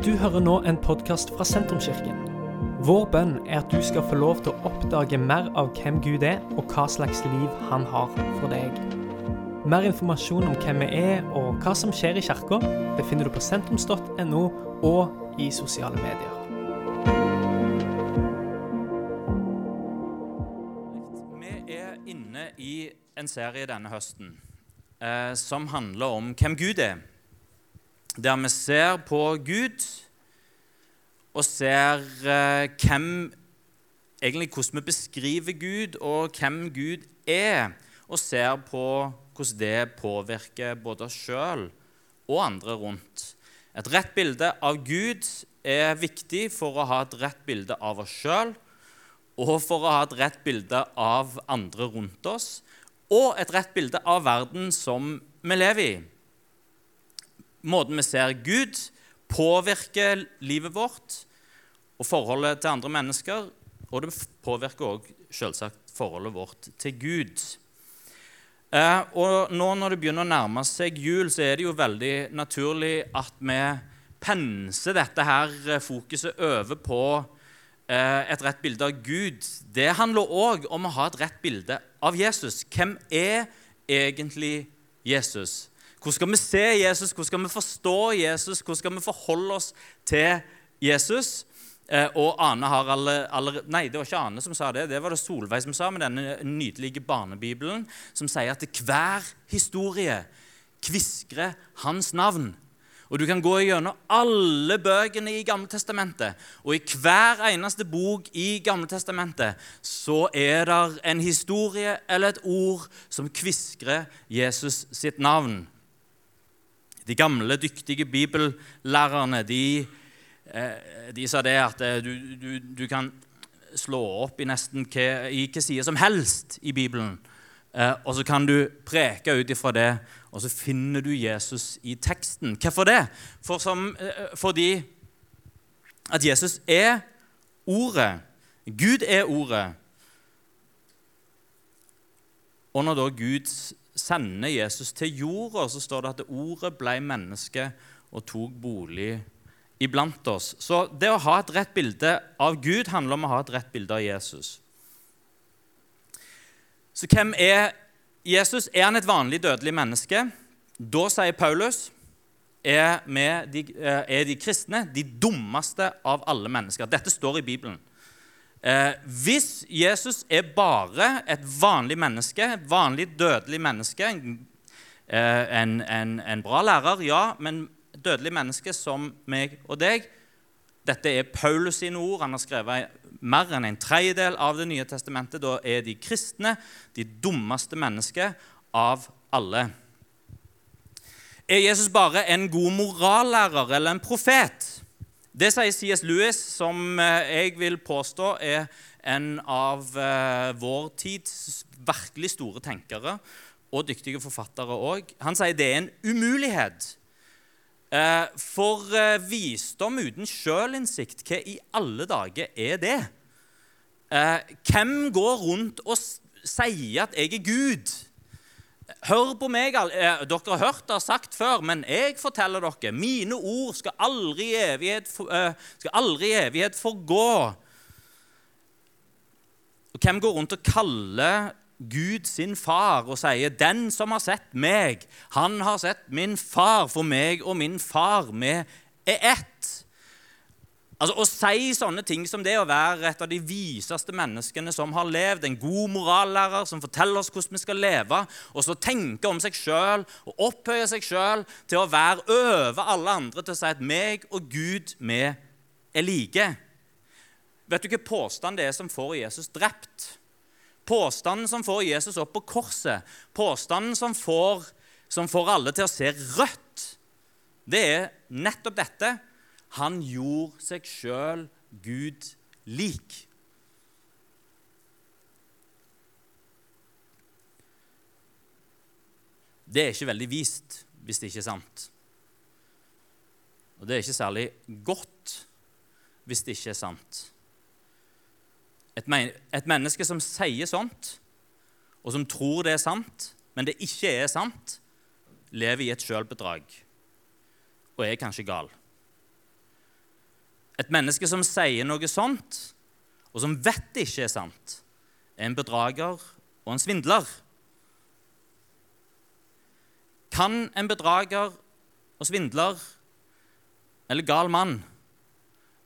Du hører nå en podkast fra Sentrumskirken. Vår bønn er at du skal få lov til å oppdage mer av hvem Gud er, og hva slags liv han har for deg. Mer informasjon om hvem vi er og hva som skjer i kirka, befinner du på sentrums.no og i sosiale medier. Vi er inne i en serie denne høsten eh, som handler om hvem Gud er. Der vi ser på Gud og ser eh, hvem Egentlig hvordan vi beskriver Gud, og hvem Gud er. Og ser på hvordan det påvirker både oss sjøl og andre rundt. Et rett bilde av Gud er viktig for å ha et rett bilde av oss sjøl og for å ha et rett bilde av andre rundt oss, og et rett bilde av verden som vi lever i. Måten vi ser Gud, påvirker livet vårt og forholdet til andre mennesker, og det påvirker òg selvsagt forholdet vårt til Gud. Eh, og nå når det begynner å nærme seg jul, så er det jo veldig naturlig at vi penser dette her fokuset over på eh, et rett bilde av Gud. Det handler òg om å ha et rett bilde av Jesus. Hvem er egentlig Jesus? Hvordan skal vi se Jesus? Hvordan skal vi forstå Jesus? Hvordan skal vi forholde oss til Jesus? Eh, og Ane har alle, alle, Nei, det var ikke Ane som sa det. Det var det Solveig som sa med denne nydelige barnebibelen, som sier at hver historie kviskrer hans navn. Og Du kan gå gjennom alle bøkene i Gamle Testamentet, og i hver eneste bok i Gamle Testamentet så er det en historie eller et ord som kviskrer Jesus sitt navn. De gamle, dyktige bibellærerne de Eh, de sa det at eh, du, du, du kan slå opp i nesten hva side som helst i Bibelen. Eh, og så kan du preke ut ifra det, og så finner du Jesus i teksten. Hvorfor det? For som, fordi at Jesus er Ordet. Gud er Ordet. Og når da Gud sender Jesus til jorda, så står det at ordet ble menneske og tok bolig iblant oss. Så det å ha et rett bilde av Gud handler om å ha et rett bilde av Jesus. Så hvem er Jesus? Er han et vanlig dødelig menneske? Da sier Paulus er, de, eh, er de kristne de dummeste av alle mennesker. Dette står i Bibelen. Eh, hvis Jesus er bare et vanlig menneske, et vanlig dødelig menneske, en, eh, en, en, en bra lærer, ja, men dødelig menneske som meg og deg. Dette er Paulus sine ord. Han har skrevet mer enn en tredjedel av Det nye testamentet. Da er de kristne de dummeste mennesker av alle. Er Jesus bare en god morallærer eller en profet? Det sier C.S. Lewis, som eh, jeg vil påstå er en av eh, vår tids virkelig store tenkere og dyktige forfattere òg. Han sier det er en umulighet Eh, for visdom uten sjølinnsikt, hva i alle dager er det? Hvem går rundt og sier at 'jeg er Gud'? Hør på meg. Dere har hørt det sagt før, men jeg forteller dere mine ord skal aldri i evighet, skal aldri i evighet forgå. Og Hvem går rundt og kaller Gud sin far og sier, 'Den som har sett meg, han har sett min far.' For meg og min far, vi er ett. Altså, Å si sånne ting som det å være et av de viseste menneskene som har levd, en god morallærer som forteller oss hvordan vi skal leve, og så tenke om seg sjøl og opphøye seg sjøl til å være over alle andre, til å si at meg og Gud, vi er like. Vet du hvilken påstand det er som får Jesus drept? Påstanden som får Jesus opp på korset, påstanden som får, som får alle til å se rødt, det er nettopp dette. Han gjorde seg sjøl Gud lik. Det er ikke veldig vist hvis det ikke er sant. Og det er ikke særlig godt hvis det ikke er sant. Et, men et menneske som sier sånt, og som tror det er sant, men det ikke er sant, lever i et sjølbedrag og er kanskje gal. Et menneske som sier noe sånt, og som vet det ikke er sant, er en bedrager og en svindler. Kan en bedrager og svindler eller gal mann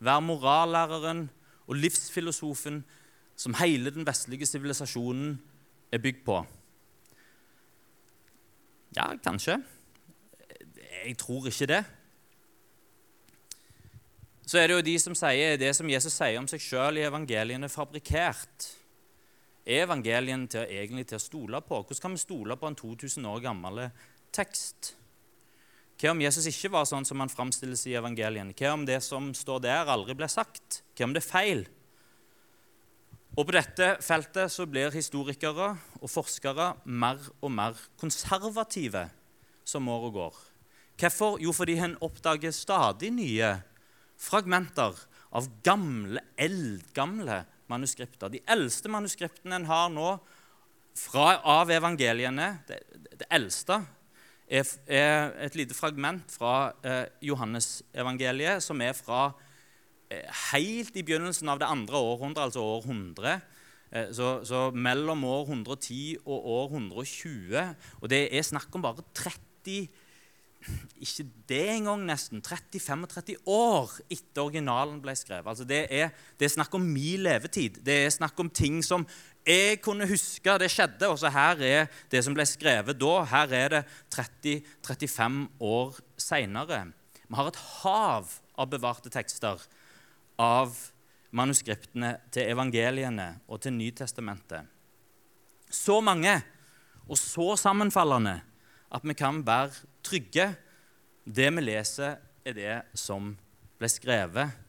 være morallæreren og livsfilosofen som hele den vestlige sivilisasjonen er bygd på? Ja, kanskje. Jeg tror ikke det. Så er det jo de som sier det som Jesus sier om seg sjøl i evangeliene, fabrikkert. Er evangelien til, egentlig til å stole på? Hvordan kan vi stole på en 2000 år gammel tekst? Hva om Jesus ikke var sånn som han framstilles i evangelien? Hva om det som står der, aldri ble sagt? Hva om det er feil? Og På dette feltet så blir historikere og forskere mer og mer konservative som året går. Hvorfor? Jo, fordi en oppdager stadig nye fragmenter av gamle, eldgamle manuskripter. De eldste manuskriptene en har nå fra, av evangeliene, det, det eldste, er, er, et lite fragment fra eh, Johannesevangeliet, som er fra eh, helt i begynnelsen av det andre århundret, altså år 100. Eh, så, så, mellom år 110 og år 120. Og det er snakk om bare 30 ikke det engang, nesten. 30-35 år etter originalen ble skrevet. Altså det, er, det, er, snakk om min levetid. Det er snakk om ting som jeg kunne huske det skjedde. Og så her er det som ble skrevet da. Her er det 30-35 år seinere. Vi har et hav av bevarte tekster av manuskriptene til evangeliene og til Nytestamentet. Så mange og så sammenfallende at vi kan være trygge. Det vi leser, er det som ble skrevet.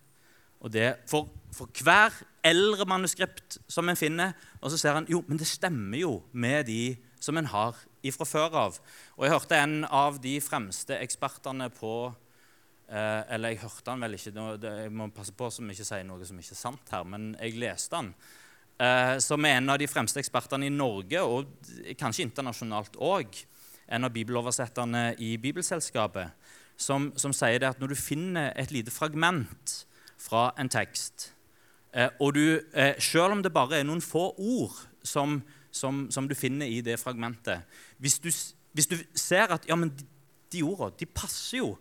Og det for, for hver eldre manuskript som en finner, og så ser en jo, men det stemmer jo med de som en har ifra før av. Og Jeg hørte en av de fremste ekspertene på eh, Eller jeg hørte han vel ikke, jeg må passe på som ikke sier noe som ikke er sant her, men jeg leste han. Eh, som er en av de fremste ekspertene i Norge, og kanskje internasjonalt òg en av bibeloversetterne i Bibelselskapet, som, som sier det at når du finner et lite fragment fra en tekst, eh, og du, eh, selv om det bare er noen få ord som, som, som du finner i det fragmentet Hvis du, hvis du ser at ja, men de, de ordene de passer jo,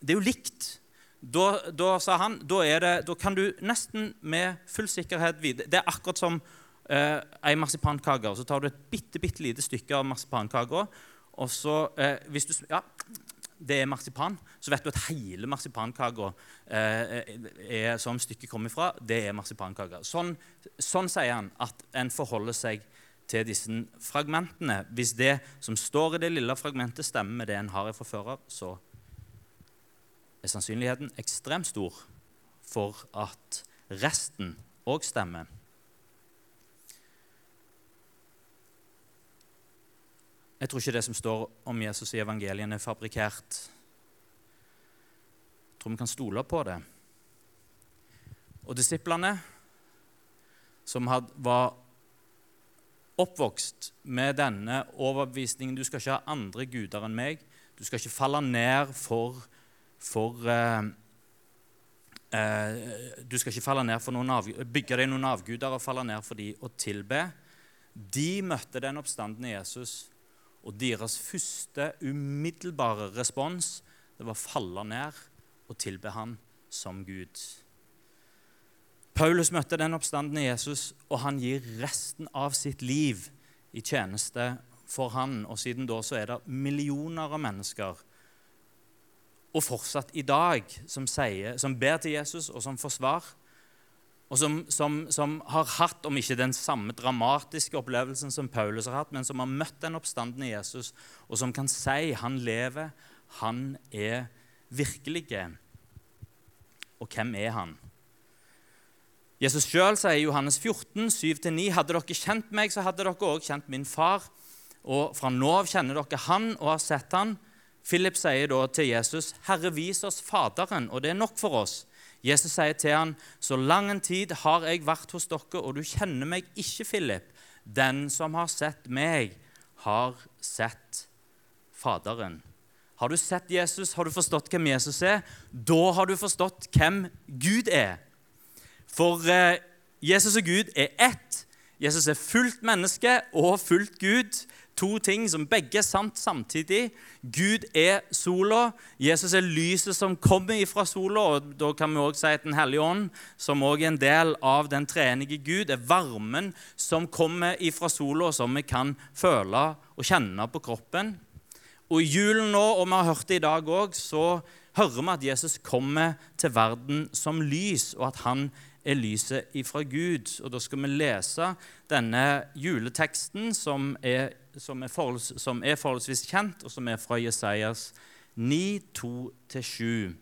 det er jo likt da, da, sa han, da, det, da, kan du nesten med full sikkerhet vite Det er akkurat som eh, ei marsipankake. Så tar du et bitte, bitte lite stykke av marsipankaka, og så, eh, hvis du, ja, det er marsipan, så vet du at hele marsipankaka eh, som stykket kommer fra, det er marsipankake. Sånn, sånn sier han at en forholder seg til disse fragmentene. Hvis det som står i det lille fragmentet, stemmer med det en har fra før av, så er sannsynligheten ekstremt stor for at resten òg stemmer. Jeg tror ikke det som står om Jesus i evangeliene, er fabrikkert. Jeg tror vi kan stole på det. Og disiplene, som var oppvokst med denne overbevisningen Du skal ikke ha andre guder enn meg. Du skal ikke falle ned for, for uh, uh, Du skal ikke falle ned for noen av, bygge deg noen avguder og falle ned for dem og tilbe. De møtte den oppstandende Jesus og deres første umiddelbare respons det var å falle ned og tilbe han som Gud. Paulus møtte den oppstandende Jesus, og han gir resten av sitt liv i tjeneste for han. Og siden da så er det millioner av mennesker, og fortsatt i dag, som, sier, som ber til Jesus, og som får svar og som, som, som, har hatt, om ikke den samme dramatiske opplevelsen som Paulus har hatt, men som har møtt den oppstandende Jesus, og som kan si han lever, han er virkelig. Og hvem er han? Jesus sjøl sier i Johannes 14, 7-9.: Hadde dere kjent meg, så hadde dere òg kjent min far. Og fra nå av kjenner dere han og har sett han. Philip sier da til Jesus, Herre, vis oss Faderen, og det er nok for oss. Jesus sier til han, 'Så lang en tid har jeg vært hos dere, og du kjenner meg ikke, Philip.' 'Den som har sett meg, har sett Faderen.' Har du sett Jesus, har du forstått hvem Jesus er, da har du forstått hvem Gud er. For eh, Jesus og Gud er ett. Jesus er fullt menneske og fullt Gud. To ting som begge er sant samtidig. Gud er sola. Jesus er lyset som kommer ifra sola. og Da kan vi også si at Den hellige ånd, som òg er en del av den treenige Gud, er varmen som kommer ifra sola, og som vi kan føle og kjenne på kroppen. Og I julen nå, og vi har hørt det i dag òg, så hører vi at Jesus kommer til verden som lys, og at han er lyset ifra Gud. Og Da skal vi lese denne juleteksten som er, som er, forholds, som er forholdsvis kjent, og som er fra Jesajas 9, 2-7.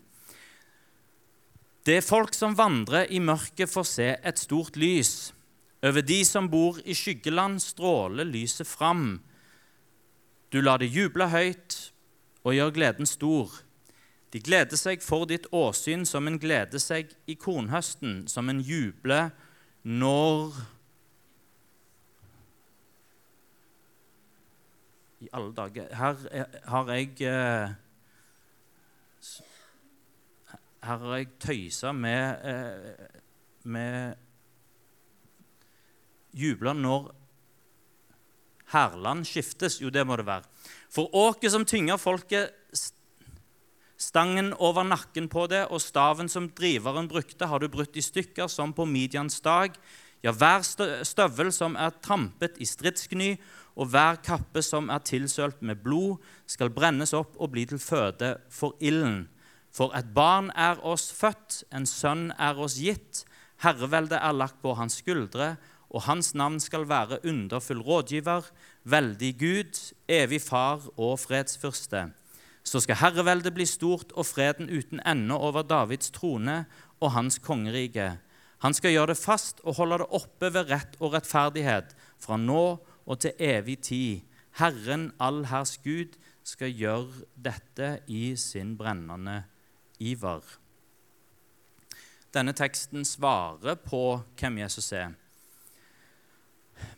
Det folk som vandrer i mørket, får se et stort lys. Over de som bor i skyggeland, stråler lyset fram. Du lar det juble høyt og gjør gleden stor. De gleder seg for ditt åsyn som en gleder seg i kornhøsten, som en jubler når I alle dager Her har jeg eh, Her har jeg tøysa med, eh, med jubla når Herland skiftes. Jo, det må det være. For åket som tynger folket, Stangen over nakken på det og staven som driveren brukte, har du brutt i stykker som på Midians dag. Ja, hver støvel som er trampet i stridsgny, og hver kappe som er tilsølt med blod, skal brennes opp og bli til føde for ilden. For et barn er oss født, en sønn er oss gitt. Herreveldet er lagt på hans skuldre, og hans navn skal være underfull rådgiver, veldig Gud, evig far og fredsfyrste. Så skal herreveldet bli stort og freden uten ende over Davids trone og hans kongerike. Han skal gjøre det fast og holde det oppe ved rett og rettferdighet fra nå og til evig tid. Herren, allherrs Gud, skal gjøre dette i sin brennende iver. Denne teksten svarer på hvem Jesus er,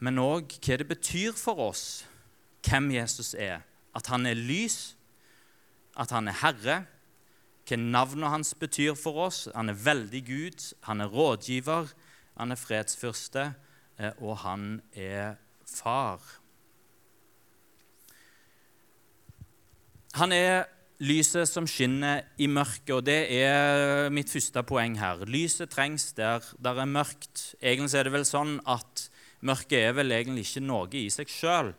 men òg hva det betyr for oss hvem Jesus er. At han er lys, at han er herre, hva navnet hans betyr for oss. Han er veldig Gud, han er rådgiver, han er fredsfyrste, eh, og han er far. Han er lyset som skinner i mørket, og det er mitt første poeng her. Lyset trengs der det er mørkt. Egentlig er det vel sånn at mørket er vel egentlig ikke noe i seg sjøl.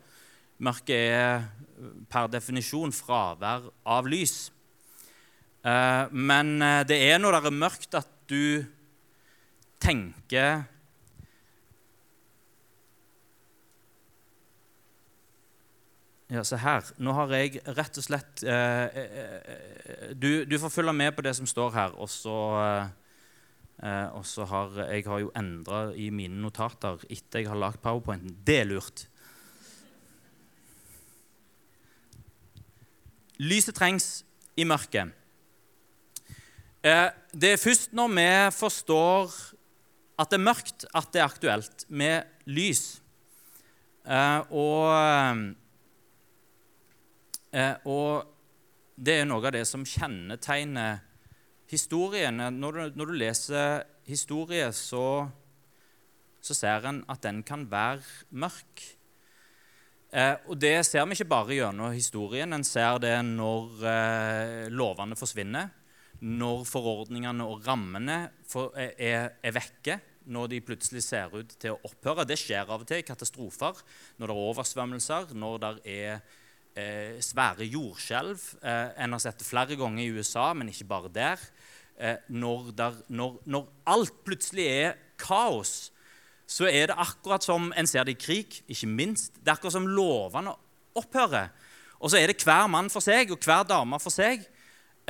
Mørket er per definisjon fravær av lys. Eh, men eh, det er når det er mørkt, at du tenker Ja, se her. Nå har jeg rett og slett eh, eh, du, du, får følge med på det som står her, og så, eh, og så har jeg har jo endra i mine notater etter jeg har lagd powerpointen. Det er lurt. Lyset trengs i mørket. Eh, det er først når vi forstår at det er mørkt, at det er aktuelt med lys. Eh, og, eh, og det er noe av det som kjennetegner historien. Når du, når du leser historie, så, så ser en at den kan være mørk. Eh, og Det ser vi ikke bare gjennom historien. En ser det når eh, lovene forsvinner, når forordningene og rammene for, eh, er, er, vekke, når de plutselig ser ut til å opphøre. Det skjer av og til i katastrofer, når det er oversvømmelser, når det er eh, svære jordskjelv. Eh, en har sett det flere ganger i USA, men ikke bare der. Eh, når, der når, når alt plutselig er kaos så er det akkurat som en ser det i krig, ikke minst. Det er akkurat som lovene opphører. Og så er det hver mann for seg og hver dame for seg.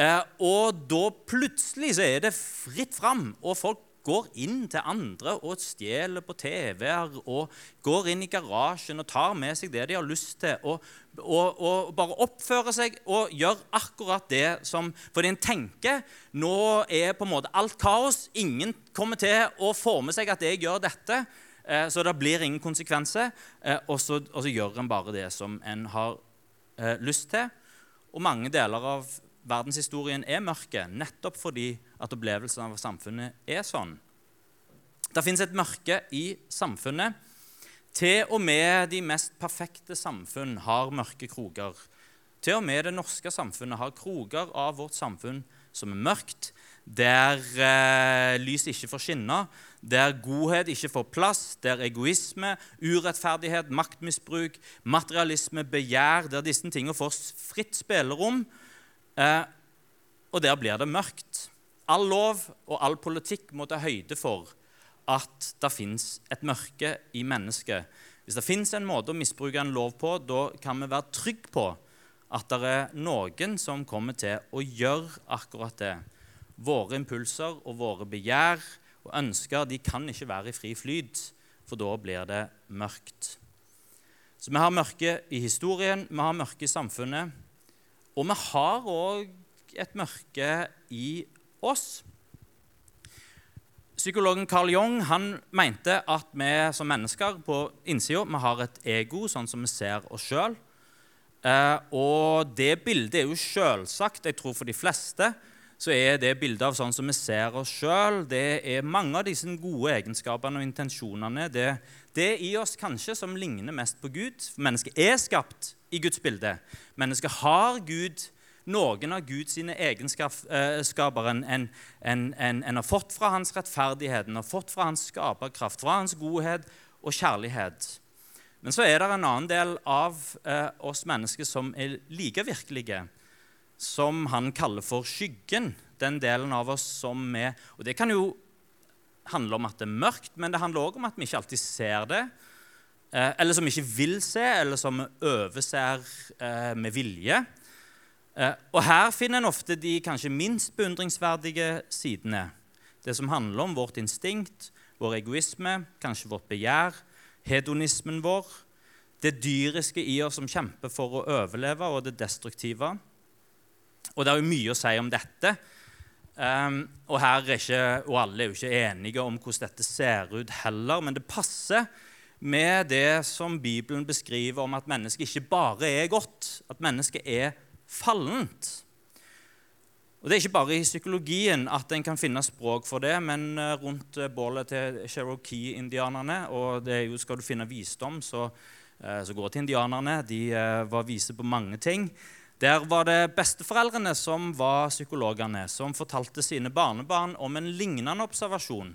Eh, og da plutselig så er det fritt fram, og folk går inn til andre og stjeler på TV-er og går inn i garasjen og tar med seg det de har lyst til, og, og, og bare oppfører seg og gjør akkurat det som Fordi en tenker nå er på en måte alt kaos. Ingen kommer til å få med seg at jeg gjør dette, eh, så det blir ingen konsekvenser. Eh, og, så, og så gjør en bare det som en har eh, lyst til. og mange deler av verdenshistorien er mørke, nettopp fordi at opplevelsen av samfunnet er sånn. Det fins et mørke i samfunnet. Til og med de mest perfekte samfunn har mørke kroker. Til og med det norske samfunnet har kroker av vårt samfunn som er mørkt, der eh, lys ikke får skinne, der godhet ikke får plass, der egoisme, urettferdighet, maktmisbruk, materialisme, begjær Der disse tingene får fritt spillerom, eh, og der blir det mørkt. All lov og all politikk må ta høyde for at det fins et mørke i mennesket. Hvis det fins en måte å misbruke en lov på, da kan vi være trygge på at det er noen som kommer til å gjøre akkurat det. Våre impulser og våre begjær og ønsker de kan ikke være i fri flyt, for da blir det mørkt. Så vi har mørke i historien, vi har mørke i samfunnet, og vi har òg et mørke i oss. Psykologen Carl Jung han mente at vi som mennesker på innsida har et ego, sånn som vi ser oss sjøl. Eh, og det bildet er jo selvsagt, jeg tror for de fleste, så er det bildet av sånn som vi ser oss sjøl. Det er mange av disse gode egenskapene og intensjonene. Det, det i oss kanskje som ligner mest på Gud. For mennesket er skapt i Guds bilde. Mennesket har Gud, noen av Guds egenskaper en, en, en, en, har fått fra hans rettferdighet, en har fått fra hans skaperkraft, fra hans godhet og kjærlighet. Men så er det en annen del av eh, oss mennesker som er like virkelige som han kaller for skyggen. Den delen av oss som er Og det kan jo handle om at det er mørkt, men det handler òg om at vi ikke alltid ser det. Eh, eller som vi ikke vil se, eller som vi overser eh, med vilje. Eh, og her finner en ofte de kanskje minst beundringsverdige sidene. Det som handler om vårt instinkt, vår egoisme, kanskje vårt begjær, hedonismen vår. Det dyriske i oss som kjemper for å overleve, og det destruktive. Og det er jo mye å si om dette. Um, og, ikke, og, alle er jo ikke enige om hvordan dette ser ut heller, men det passer med det som Bibelen beskriver om at mennesket ikke bare er godt, at mennesket er fallent. Og Det er ikke bare i psykologien at en kan finne språk for det, men eh, rundt eh, bålet til cherokee-indianerne og det er jo, Skal du finne visdom, så, eh, så gå til indianerne. De var vise på mange ting. Der var det besteforeldrene som var psykologene, som fortalte sine barnebarn om en lignende observasjon.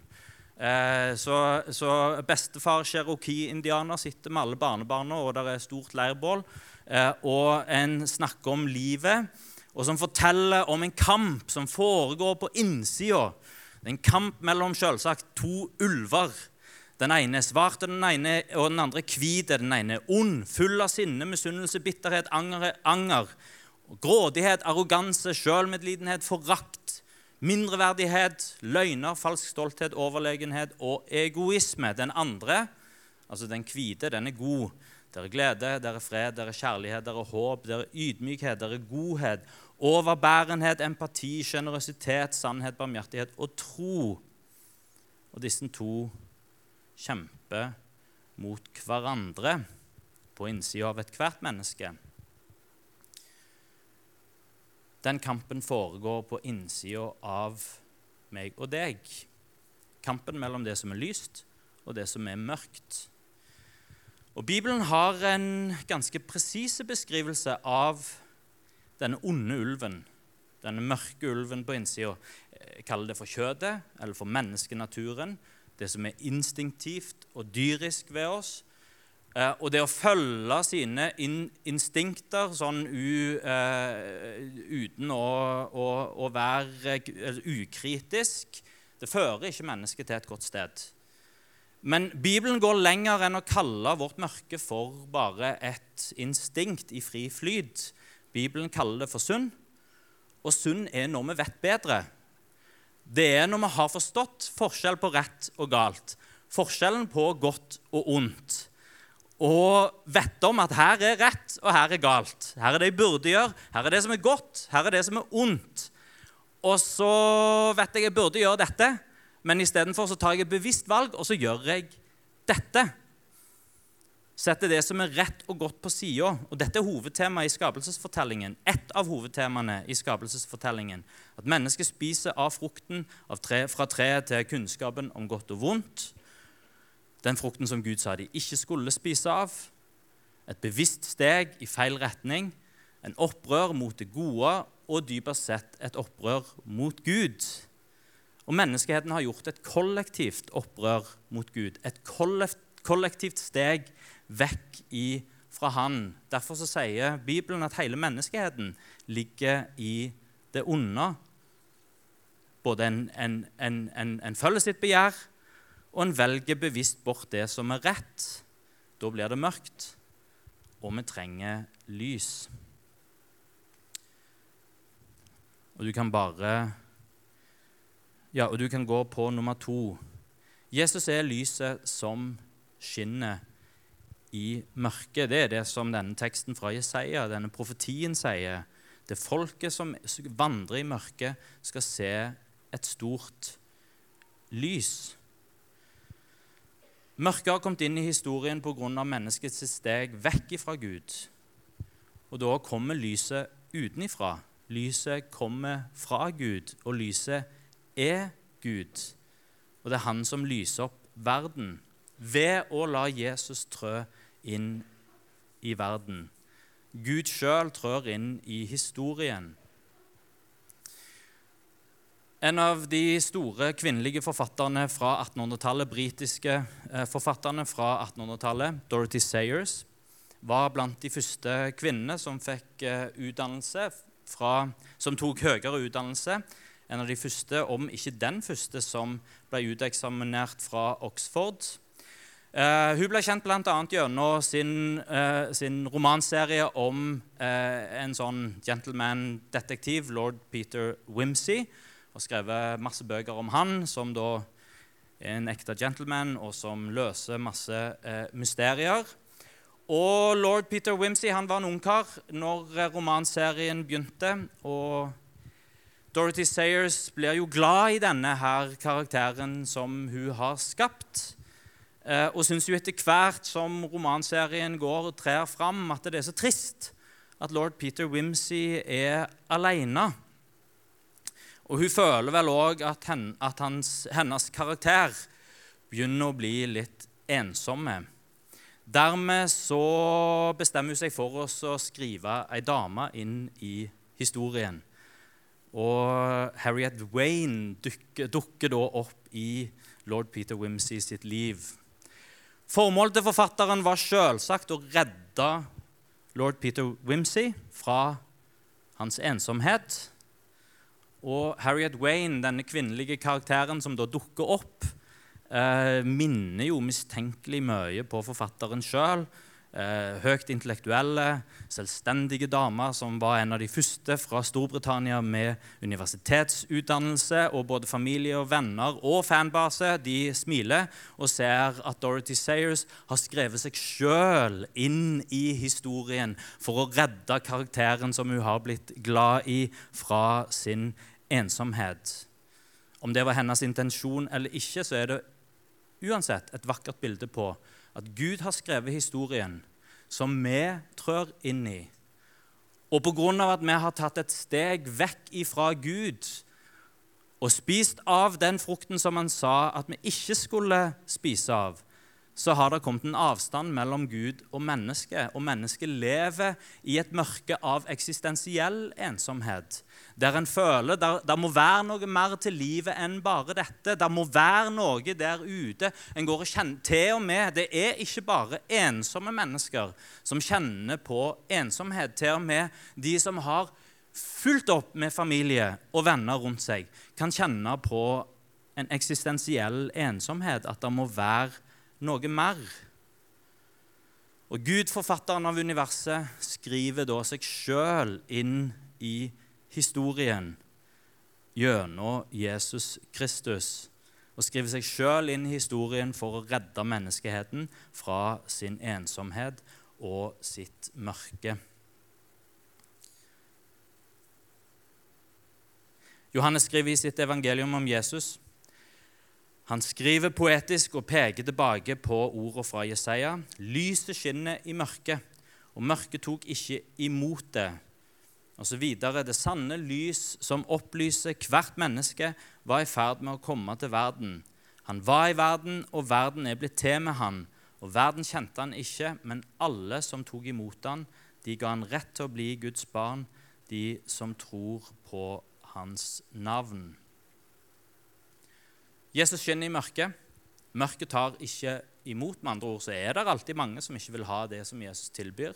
Eh, så, så, bestefar cherokee-indianer sitter med alle barnebarna, og det er stort leirbål. Eh, og en snakker om livet, og som forteller om en kamp som foregår på innsida. En kamp mellom selvsagt to ulver. Den ene er svart, og den, ene, og den andre er hvit. Den ene er ond, full av sinne, misunnelse, bitterhet, anger. anger Grådighet, arroganse, sjølmedlidenhet, forakt, mindreverdighet, løgner, falsk stolthet, overlegenhet og egoisme. Den andre, altså den hvite, den er god. Der er glede, der er fred, der er kjærlighet, der er håp, der er ydmykhet, der er godhet, overbærenhet, empati, sjenerøsitet, sannhet, barmhjertighet og tro. Og disse to kjemper mot hverandre på innsida av ethvert menneske. Den kampen foregår på innsida av meg og deg. Kampen mellom det som er lyst, og det som er mørkt. Og Bibelen har en ganske presis beskrivelse av denne onde ulven, denne mørke ulven på innsida. Jeg kaller det for kjødet, eller for menneskenaturen. Det som er instinktivt og dyrisk ved oss. Eh, og det å følge sine in instinkter sånn u, eh, uten å, å, å være ukritisk, det fører ikke mennesket til et godt sted. Men Bibelen går lenger enn å kalle vårt mørke for bare et instinkt i fri flyt. Bibelen kaller det for sunn, og sunn er når vi vet bedre. Det er når vi har forstått forskjell på rett og galt, forskjellen på godt og ondt og vet om at her er rett, og her er galt. Her er det jeg burde gjøre, her er det som er godt, her er det som er ondt. Og så vet jeg jeg burde gjøre dette, men istedenfor tar jeg et bevisst valg, og så gjør jeg dette. Setter det som er rett og godt, på sida. Og dette er hovedtemaet i skapelsesfortellingen. Et av hovedtemaene i skapelsesfortellingen. At mennesket spiser av frukten av tre, fra treet til kunnskapen om godt og vondt. Den frukten som Gud sa de ikke skulle spise av. Et bevisst steg i feil retning. En opprør mot det gode og dypest sett et opprør mot Gud. Og menneskeheten har gjort et kollektivt opprør mot Gud. Et kollektivt steg vekk fra Han. Derfor sier Bibelen at hele menneskeheten ligger i det onde. Både en, en, en, en følger sitt begjær, og en velger bevisst bort det som er rett. Da blir det mørkt, og vi trenger lys. Og du kan bare Ja, og du kan gå på nummer to. Jesus er lyset som skinner i mørket. Det er det som denne teksten fra Jesaja, denne profetien, sier. Det folket som vandrer i mørket, skal se et stort lys. Mørket har kommet inn i historien pga. menneskets steg vekk fra Gud. Og da kommer lyset utenifra. Lyset kommer fra Gud, og lyset er Gud. Og det er han som lyser opp verden ved å la Jesus trø inn i verden. Gud sjøl trør inn i historien. En av de store kvinnelige forfatterne fra 1800-tallet, britiske eh, forfatterne fra 1800-tallet, Dorothy Sayers, var blant de første kvinnene som fikk eh, utdannelse fra, som tok høyere utdannelse. En av de første, om ikke den første, som ble uteksaminert fra Oxford. Uh, hun ble kjent bl.a. gjennom sin, uh, sin romanserie om uh, en sånn gentleman-detektiv, lord Peter Wimsey. Og skrevet masse bøker om han, som da er en ekte gentleman, og som løser masse mysterier. Og lord Peter Wimsey han var en ungkar når romanserien begynte. Og Dorothy Sayers blir jo glad i denne her karakteren som hun har skapt. Eh, og syns jo etter hvert som romanserien går og trer fram, at det er så trist at lord Peter Wimsey er aleine. Og hun føler vel òg at, at hans, hennes karakter begynner å bli litt ensomme. Dermed så bestemmer hun seg for oss å skrive ei dame inn i historien. Og Harriet Wayne dukker, dukker da opp i lord Peter Wimsey sitt liv. Formålet til forfatteren var selvsagt å redde lord Peter Wimsey fra hans ensomhet. Og Harriet Wayne, denne kvinnelige karakteren som da dukker opp, eh, minner jo mistenkelig mye på forfatteren sjøl. Eh, høyt intellektuelle, selvstendige damer som var en av de første fra Storbritannia med universitetsutdannelse. Og både familie og venner og fanbase de smiler og ser at Dorothy Sayers har skrevet seg sjøl inn i historien for å redde karakteren som hun har blitt glad i, fra sin ensomhet. Om det var hennes intensjon eller ikke, så er det uansett et vakkert bilde på at Gud har skrevet historien som vi trør inn i. Og pga. at vi har tatt et steg vekk ifra Gud og spist av den frukten som han sa at vi ikke skulle spise av, så har det kommet en avstand mellom Gud og mennesket. Og mennesket lever i et mørke av eksistensiell ensomhet. Der en føler der, der må være noe mer til livet enn bare dette. Der må være noe der ute. En går og kjenner, Til og med Det er ikke bare ensomme mennesker som kjenner på ensomhet. Til og med de som har fulgt opp med familie og venner rundt seg, kan kjenne på en eksistensiell ensomhet. At det må være noe mer. Og Gud, forfatteren av universet, skriver da seg sjøl inn i historien gjennom Jesus Kristus. Og skriver seg sjøl inn i historien for å redde menneskeheten fra sin ensomhet og sitt mørke. Johannes skriver i sitt evangelium om Jesus Han skriver poetisk og peker tilbake på ordene fra Jesaja. Lyset skinner i mørket, og mørket tok ikke imot det. Videre. Det sanne lys som opplyser hvert menneske, var i ferd med å komme til verden. Han var i verden, og verden er blitt til med han. Og verden kjente han ikke, men alle som tok imot han, de ga han rett til å bli Guds barn, de som tror på hans navn. Jesus skinner i mørket. Mørket tar ikke imot. Med andre ord så er det alltid mange som ikke vil ha det som Jesus tilbyr.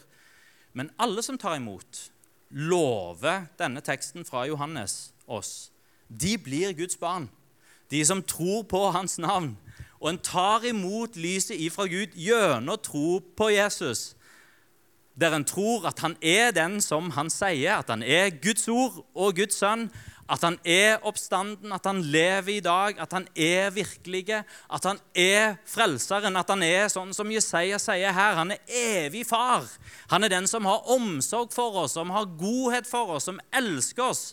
Men alle som tar imot, lover denne teksten fra Johannes oss. De blir Guds barn. De som tror på hans navn. Og en tar imot lyset ifra Gud gjennom tro på Jesus. Der en tror at han er den som han sier, at han er Guds ord og Guds sønn, at han er oppstanden, at han lever i dag, at han er virkelige, at han er frelseren, at han er sånn som Jesaja sier her. Han er evig far. Han er den som har omsorg for oss, som har godhet for oss, som elsker oss.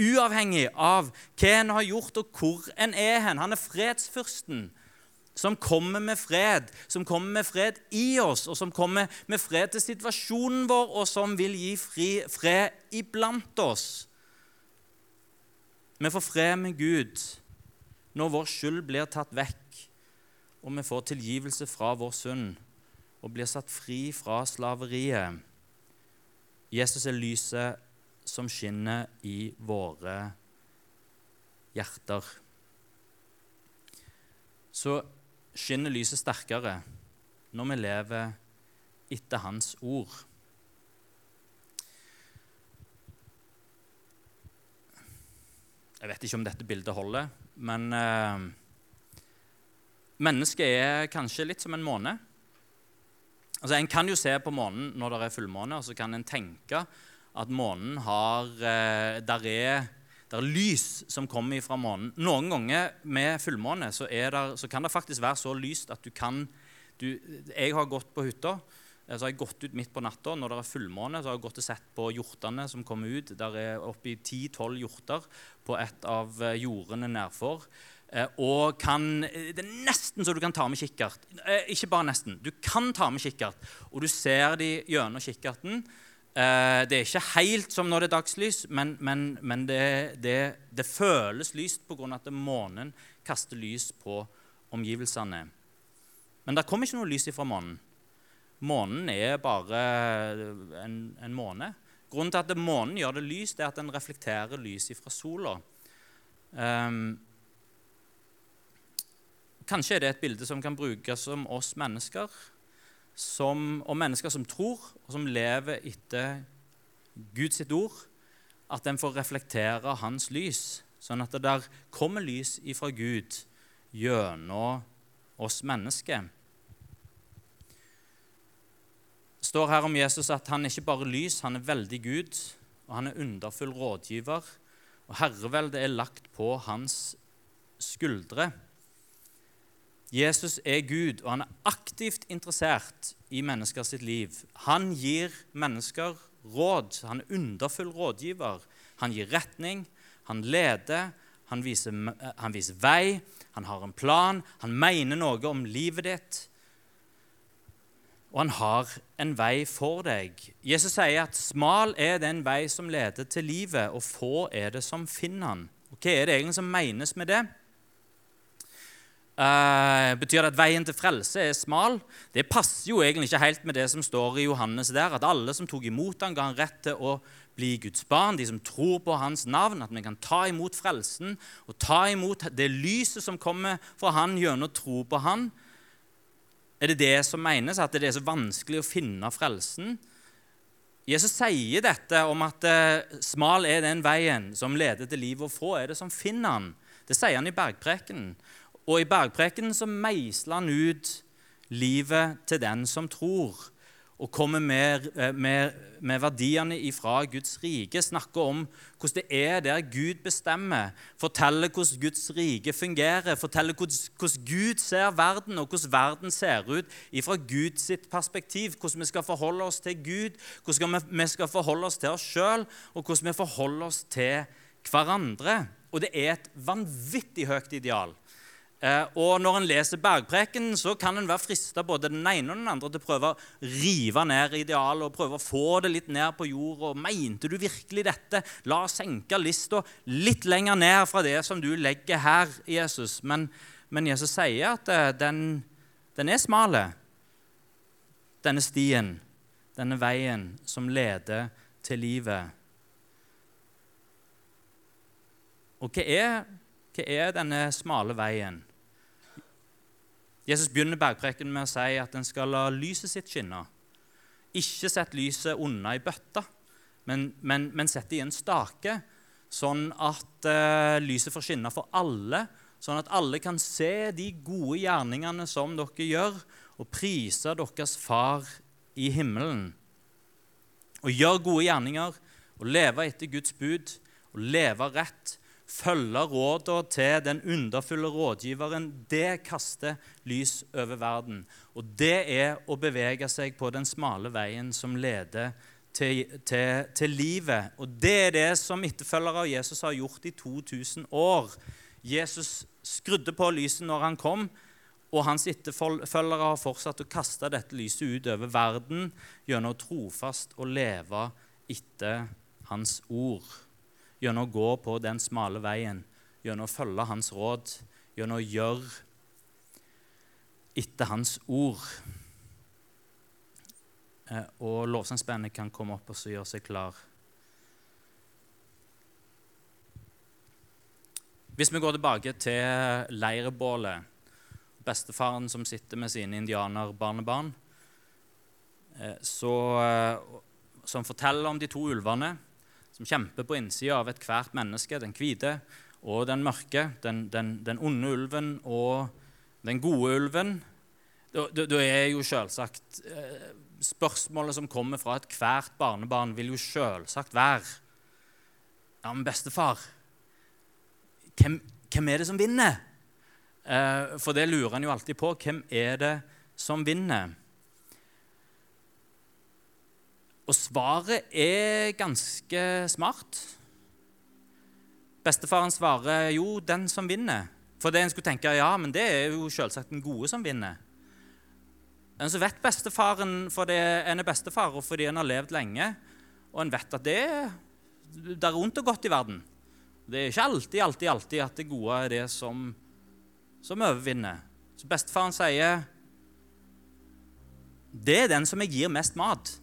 Uavhengig av hva en har gjort, og hvor en er hen. Han er fredsfyrsten som kommer med fred, som kommer med fred i oss, og som kommer med fred til situasjonen vår, og som vil gi fred iblant oss. Vi får fred med Gud når vår skyld blir tatt vekk, og vi får tilgivelse fra vår synd og blir satt fri fra slaveriet. Jesus er lyset som skinner i våre hjerter. Så skinner lyset sterkere når vi lever etter Hans ord. Jeg vet ikke om dette bildet holder, men eh, mennesket er kanskje litt som en måne. Altså, En kan jo se på månen når det er fullmåne, og så kan en tenke at månen har eh, der, er, der er lys som kommer fra månen. Noen ganger med fullmåne så, der, så kan det faktisk være så lyst at du kan du, Jeg har gått på hytta. Eh, så har jeg gått ut midt på natta når det er fullmåne. så har jeg gått og sett på hjortene som kommer ut. Der er oppi 10-12 hjorter på et av eh, jordene nedfor. Eh, og kan, Det er nesten så du kan ta med kikkert. Ikke bare nesten. Du kan ta med kikkert, og du ser de gjennom kikkerten. Det er ikke helt som når det er dagslys, men, men, men det, det, det, føles lyst pga. at månen kaster lys på omgivelsene. Men det kommer ikke noe lys ifra månen. Månen er bare en, en måne. Grunnen til at månen gjør det lyst, er at den reflekterer lys fra sola. Um, kanskje er det et bilde som kan brukes om oss mennesker, som, og mennesker som tror, og som lever etter Guds ord. At den får reflektere hans lys, sånn at det der kommer lys ifra Gud gjennom oss mennesker står her om Jesus at han er ikke bare lys, han er veldig Gud, og han er underfull rådgiver. Og herreveldet er lagt på hans skuldre. Jesus er Gud, og han er aktivt interessert i mennesker sitt liv. Han gir mennesker råd. Han er underfull rådgiver. Han gir retning, han leder, han viser, han viser vei, han har en plan, han mener noe om livet ditt og han har en vei for deg. Jesus sier at smal er den vei som leder til livet, og få er det som finner han. Og hva er det egentlig som menes med det? Uh, betyr det at veien til frelse er smal? Det passer jo egentlig ikke helt med det som står i Johannes der, at alle som tok imot ham, ga han rett til å bli Guds barn, de som tror på hans navn, at vi kan ta imot frelsen og ta imot det lyset som kommer fra han gjennom tro på han. Er det det som menes, at det er så vanskelig å finne frelsen? Jesus sier dette om at eh, smal er den veien som leder til liv, og få er det som finner han. Det sier han i bergprekenen. Og i bergprekenen så meisler han ut livet til den som tror og kommer med, eh, med, med verdiene ifra Guds rike. Snakker om hvordan det er der Gud bestemmer. Forteller hvordan Guds rike fungerer. Forteller hvordan Gud ser verden, og hvordan verden ser ut ifra Guds perspektiv. Hvordan vi skal forholde oss til Gud, hvordan vi skal forholde oss til oss sjøl, og hvordan vi forholder oss til hverandre. Og det er et vanvittig høyt ideal. Eh, og når en leser bergpreken, så kan en være frista både den ene og den andre til å prøve å rive ned idealet og prøve å få det litt ned på jorda. Mente du virkelig dette? La oss senke lista litt lenger ned fra det som du legger her, Jesus. Men, men Jesus sier at eh, den, den er smale, denne stien, denne veien som leder til livet. Og hva er, hva er denne smale veien? Jesus begynner bergpreken med å si at en skal la lyset sitt skinne. Ikke sett lyset unna i bøtta, men, men, men sett det i en stake, sånn at uh, lyset får skinne for alle, sånn at alle kan se de gode gjerningene som dere gjør, og prise deres Far i himmelen. Å gjøre gode gjerninger, å leve etter Guds bud, å leve rett, følge rådene til den underfulle rådgiveren, det kaster lys over verden. Og det er å bevege seg på den smale veien som leder til, til, til livet. Og det er det som etterfølgere av Jesus har gjort i 2000 år. Jesus skrudde på lyset når han kom, og hans etterfølgere har fortsatt å kaste dette lyset ut over verden gjennom trofast å leve etter hans ord gjennom å gå på den smale veien, gjennom å følge hans råd, gjennom å gjøre etter hans ord. Eh, og lovsangsbandet kan komme opp og gjøre seg klar. Hvis vi går tilbake til leirbålet, bestefaren som sitter med sine indianerbarnebarn, eh, eh, som forteller om de to ulvene som kjemper på innsida av ethvert menneske, den hvite og den mørke, den, den, den, onde ulven og den gode ulven. Da, er jo selvsagt eh, Spørsmålet som kommer fra ethvert barnebarn, vil jo selvsagt være Ja, men bestefar, hvem, hvem er det som vinner? Eh, for det lurer en jo alltid på. Hvem er det som vinner? Og svaret er ganske smart. Bestefaren svarer jo 'den som vinner'. For det en skulle tenke, ja, men det er jo selvsagt den gode som vinner. Men så vet bestefaren fordi en er bestefar, og fordi en har levd lenge, og en vet at det, er vondt og godt i verden. Det er ikke alltid, alltid, alltid at det gode er det som, som overvinner. Så bestefaren sier det er den som jeg gir mest mat.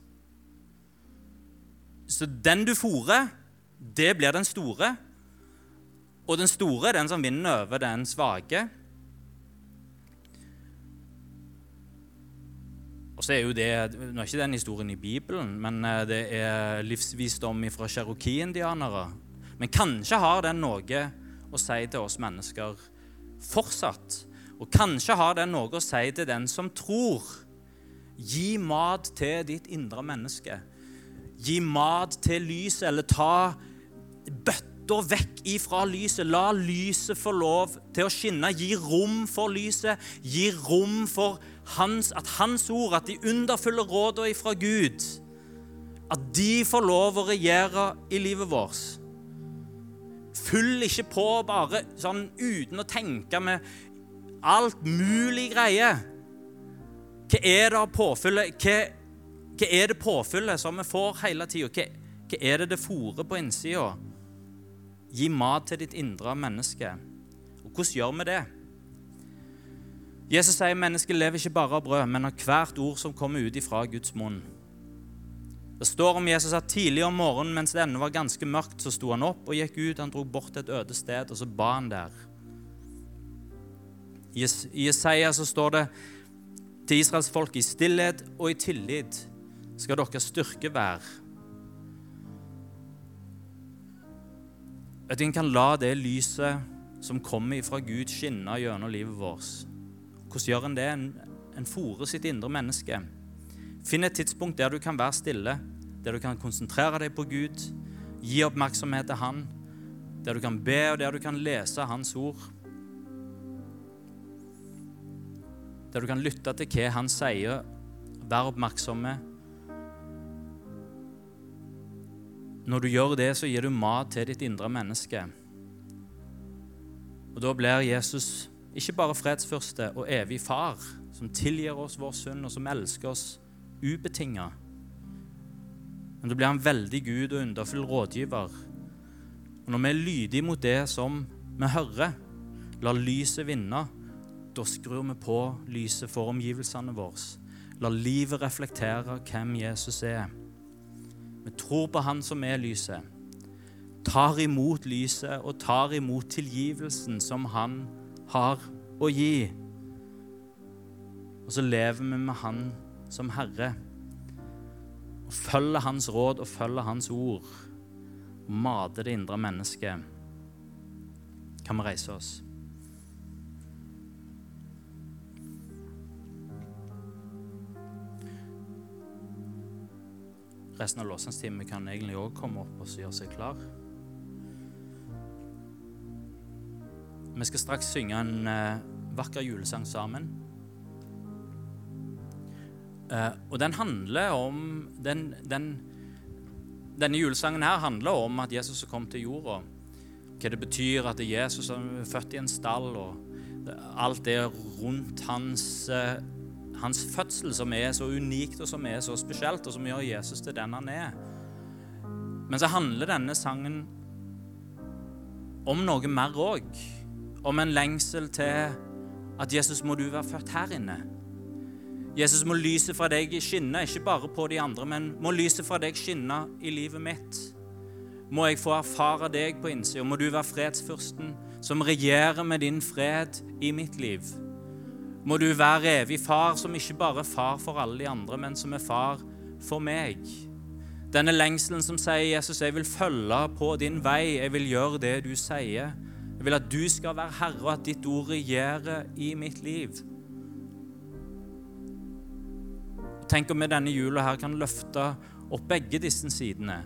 Så den du fòrer, det blir den store. Og den store er den som vinner over den svake. Og så er jo det, Nå er ikke den historien i Bibelen, men eh, det er livsvisdom fra cherokee-indianere. Men kanskje har den noe å si til oss mennesker fortsatt. Og kanskje har den noe å si til den som tror. Gi mat til ditt indre menneske gi mat til lyset, eller ta bøtta vekk ifra lyset. La lyset få lov til å skinne. Gi rom for lyset. Gi rom for hans, at hans ord, at de underfulle rådene fra Gud, at de får lov å regjere i livet vårt. Fyll ikke på bare sånn uten å tenke med alt mulig greie. Hva er det av påfyllet? Hva hva er det påfyllet som vi får hele tida? Hva, hva, er det det fòrer på innsida? Gi mat til ditt indre menneske. Og hvordan gjør vi det? Jesus sier mennesket lever ikke bare av brød, men av hvert ord som kommer ut ifra Guds munn. Det står om Jesus at tidlig om morgenen mens det ennå var ganske mørkt, så sto han opp og gikk ut. Han dro bort til et øde sted, og så ba han der. I Jesaja så står det til Israels folk i stillhet og i tillit skal deres styrke være. At en kan la det lyset som kommer fra Gud, skinne gjennom livet vårt. Hvordan gjør en det? En, en fòrer sitt indre menneske. Finn et tidspunkt der du kan være stille, der du kan konsentrere deg på Gud, gi oppmerksomhet til Han, der du kan be, og der du kan lese Hans ord. Der du kan lytte til hva Han sier, være oppmerksomme Når du gjør det, så gir du mat til ditt indre menneske. Og Da blir Jesus ikke bare fredsførste og evig far, som tilgir oss vår synd, og som elsker oss ubetinga. Men da blir han veldig Gud og underfull rådgiver. Og når vi er lydige mot det som vi hører, lar lyset vinne, da skrur vi på lyset for omgivelsene våre. La livet reflektere hvem Jesus er. Vi tror på Han som er lyset, tar imot lyset og tar imot tilgivelsen som Han har å gi. Og så lever vi med Han som Herre. Og følger Hans råd og følger Hans ord. Og mater det indre mennesket. Kan vi reise oss? Resten av låsingstimen kan egentlig òg komme opp og gjøre seg klar. Vi skal straks synge en uh, vakker julesang sammen. Uh, og den handler om den, den, Denne julesangen her handler om at Jesus kom til jorda. Hva det betyr at Jesus er født i en stall, og alt det rundt hans uh, hans fødsel som er så unikt og som er så spesielt, og som gjør Jesus til den han er. Men så handler denne sangen om noe mer òg. Om en lengsel til at Jesus må du være født her inne. Jesus må lyset fra deg skinne, ikke bare på de andre, men må lyset fra deg skinne i livet mitt. Må jeg få erfare deg på innsida. Må du være fredsfyrsten som regjerer med din fred i mitt liv må du være evig far, som ikke bare er far for alle de andre, men som er far for meg. Denne lengselen som sier, 'Jesus, jeg vil følge på din vei. Jeg vil gjøre det du sier.' 'Jeg vil at du skal være herre, og at ditt ord regjerer i mitt liv.' Tenk om vi denne jula her kan løfte opp begge disse sidene.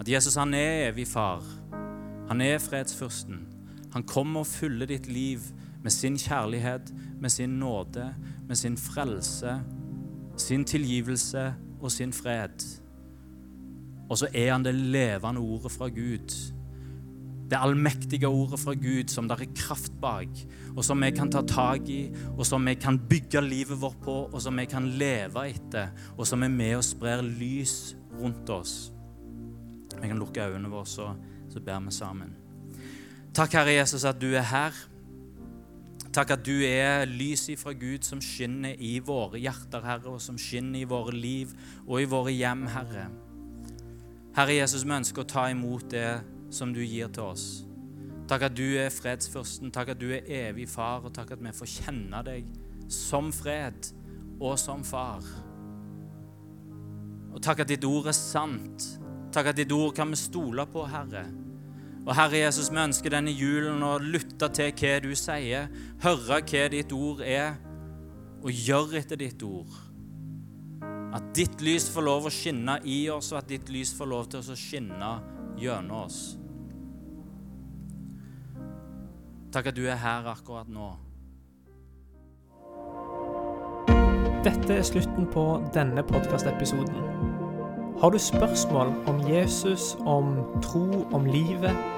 At Jesus han er evig far. Han er fredsfyrsten. Han kommer og fyller ditt liv med sin kjærlighet, med sin nåde, med sin frelse, sin tilgivelse og sin fred. Og så er han det levende ordet fra Gud. Det allmektige ordet fra Gud som det er kraft bak, og som vi kan ta tak i, og som vi kan bygge livet vårt på, og som vi kan leve etter, og som er med og sprer lys rundt oss. Vi kan lukke øynene våre, så, så ber vi sammen. Takk, Herre Jesus, at du er her. Takk at du er lyset fra Gud som skinner i våre hjerter, Herre, og som skinner i våre liv og i våre hjem, Herre. Herre Jesus, vi ønsker å ta imot det som du gir til oss. Takk at du er fredsførsten, takk at du er evig far, og takk at vi får kjenne deg som fred og som far. Og takk at ditt ord er sant. Takk at ditt ord kan vi stole på, Herre. Og Herre Jesus, vi ønsker denne julen å lytte til hva du sier, høre hva ditt ord er, og gjøre etter ditt ord. At ditt lys får lov å skinne i oss, og at ditt lys får lov til å skinne gjennom oss. Takk at du er her akkurat nå. Dette er slutten på denne podkastepisoden. Har du spørsmål om Jesus, om tro, om livet?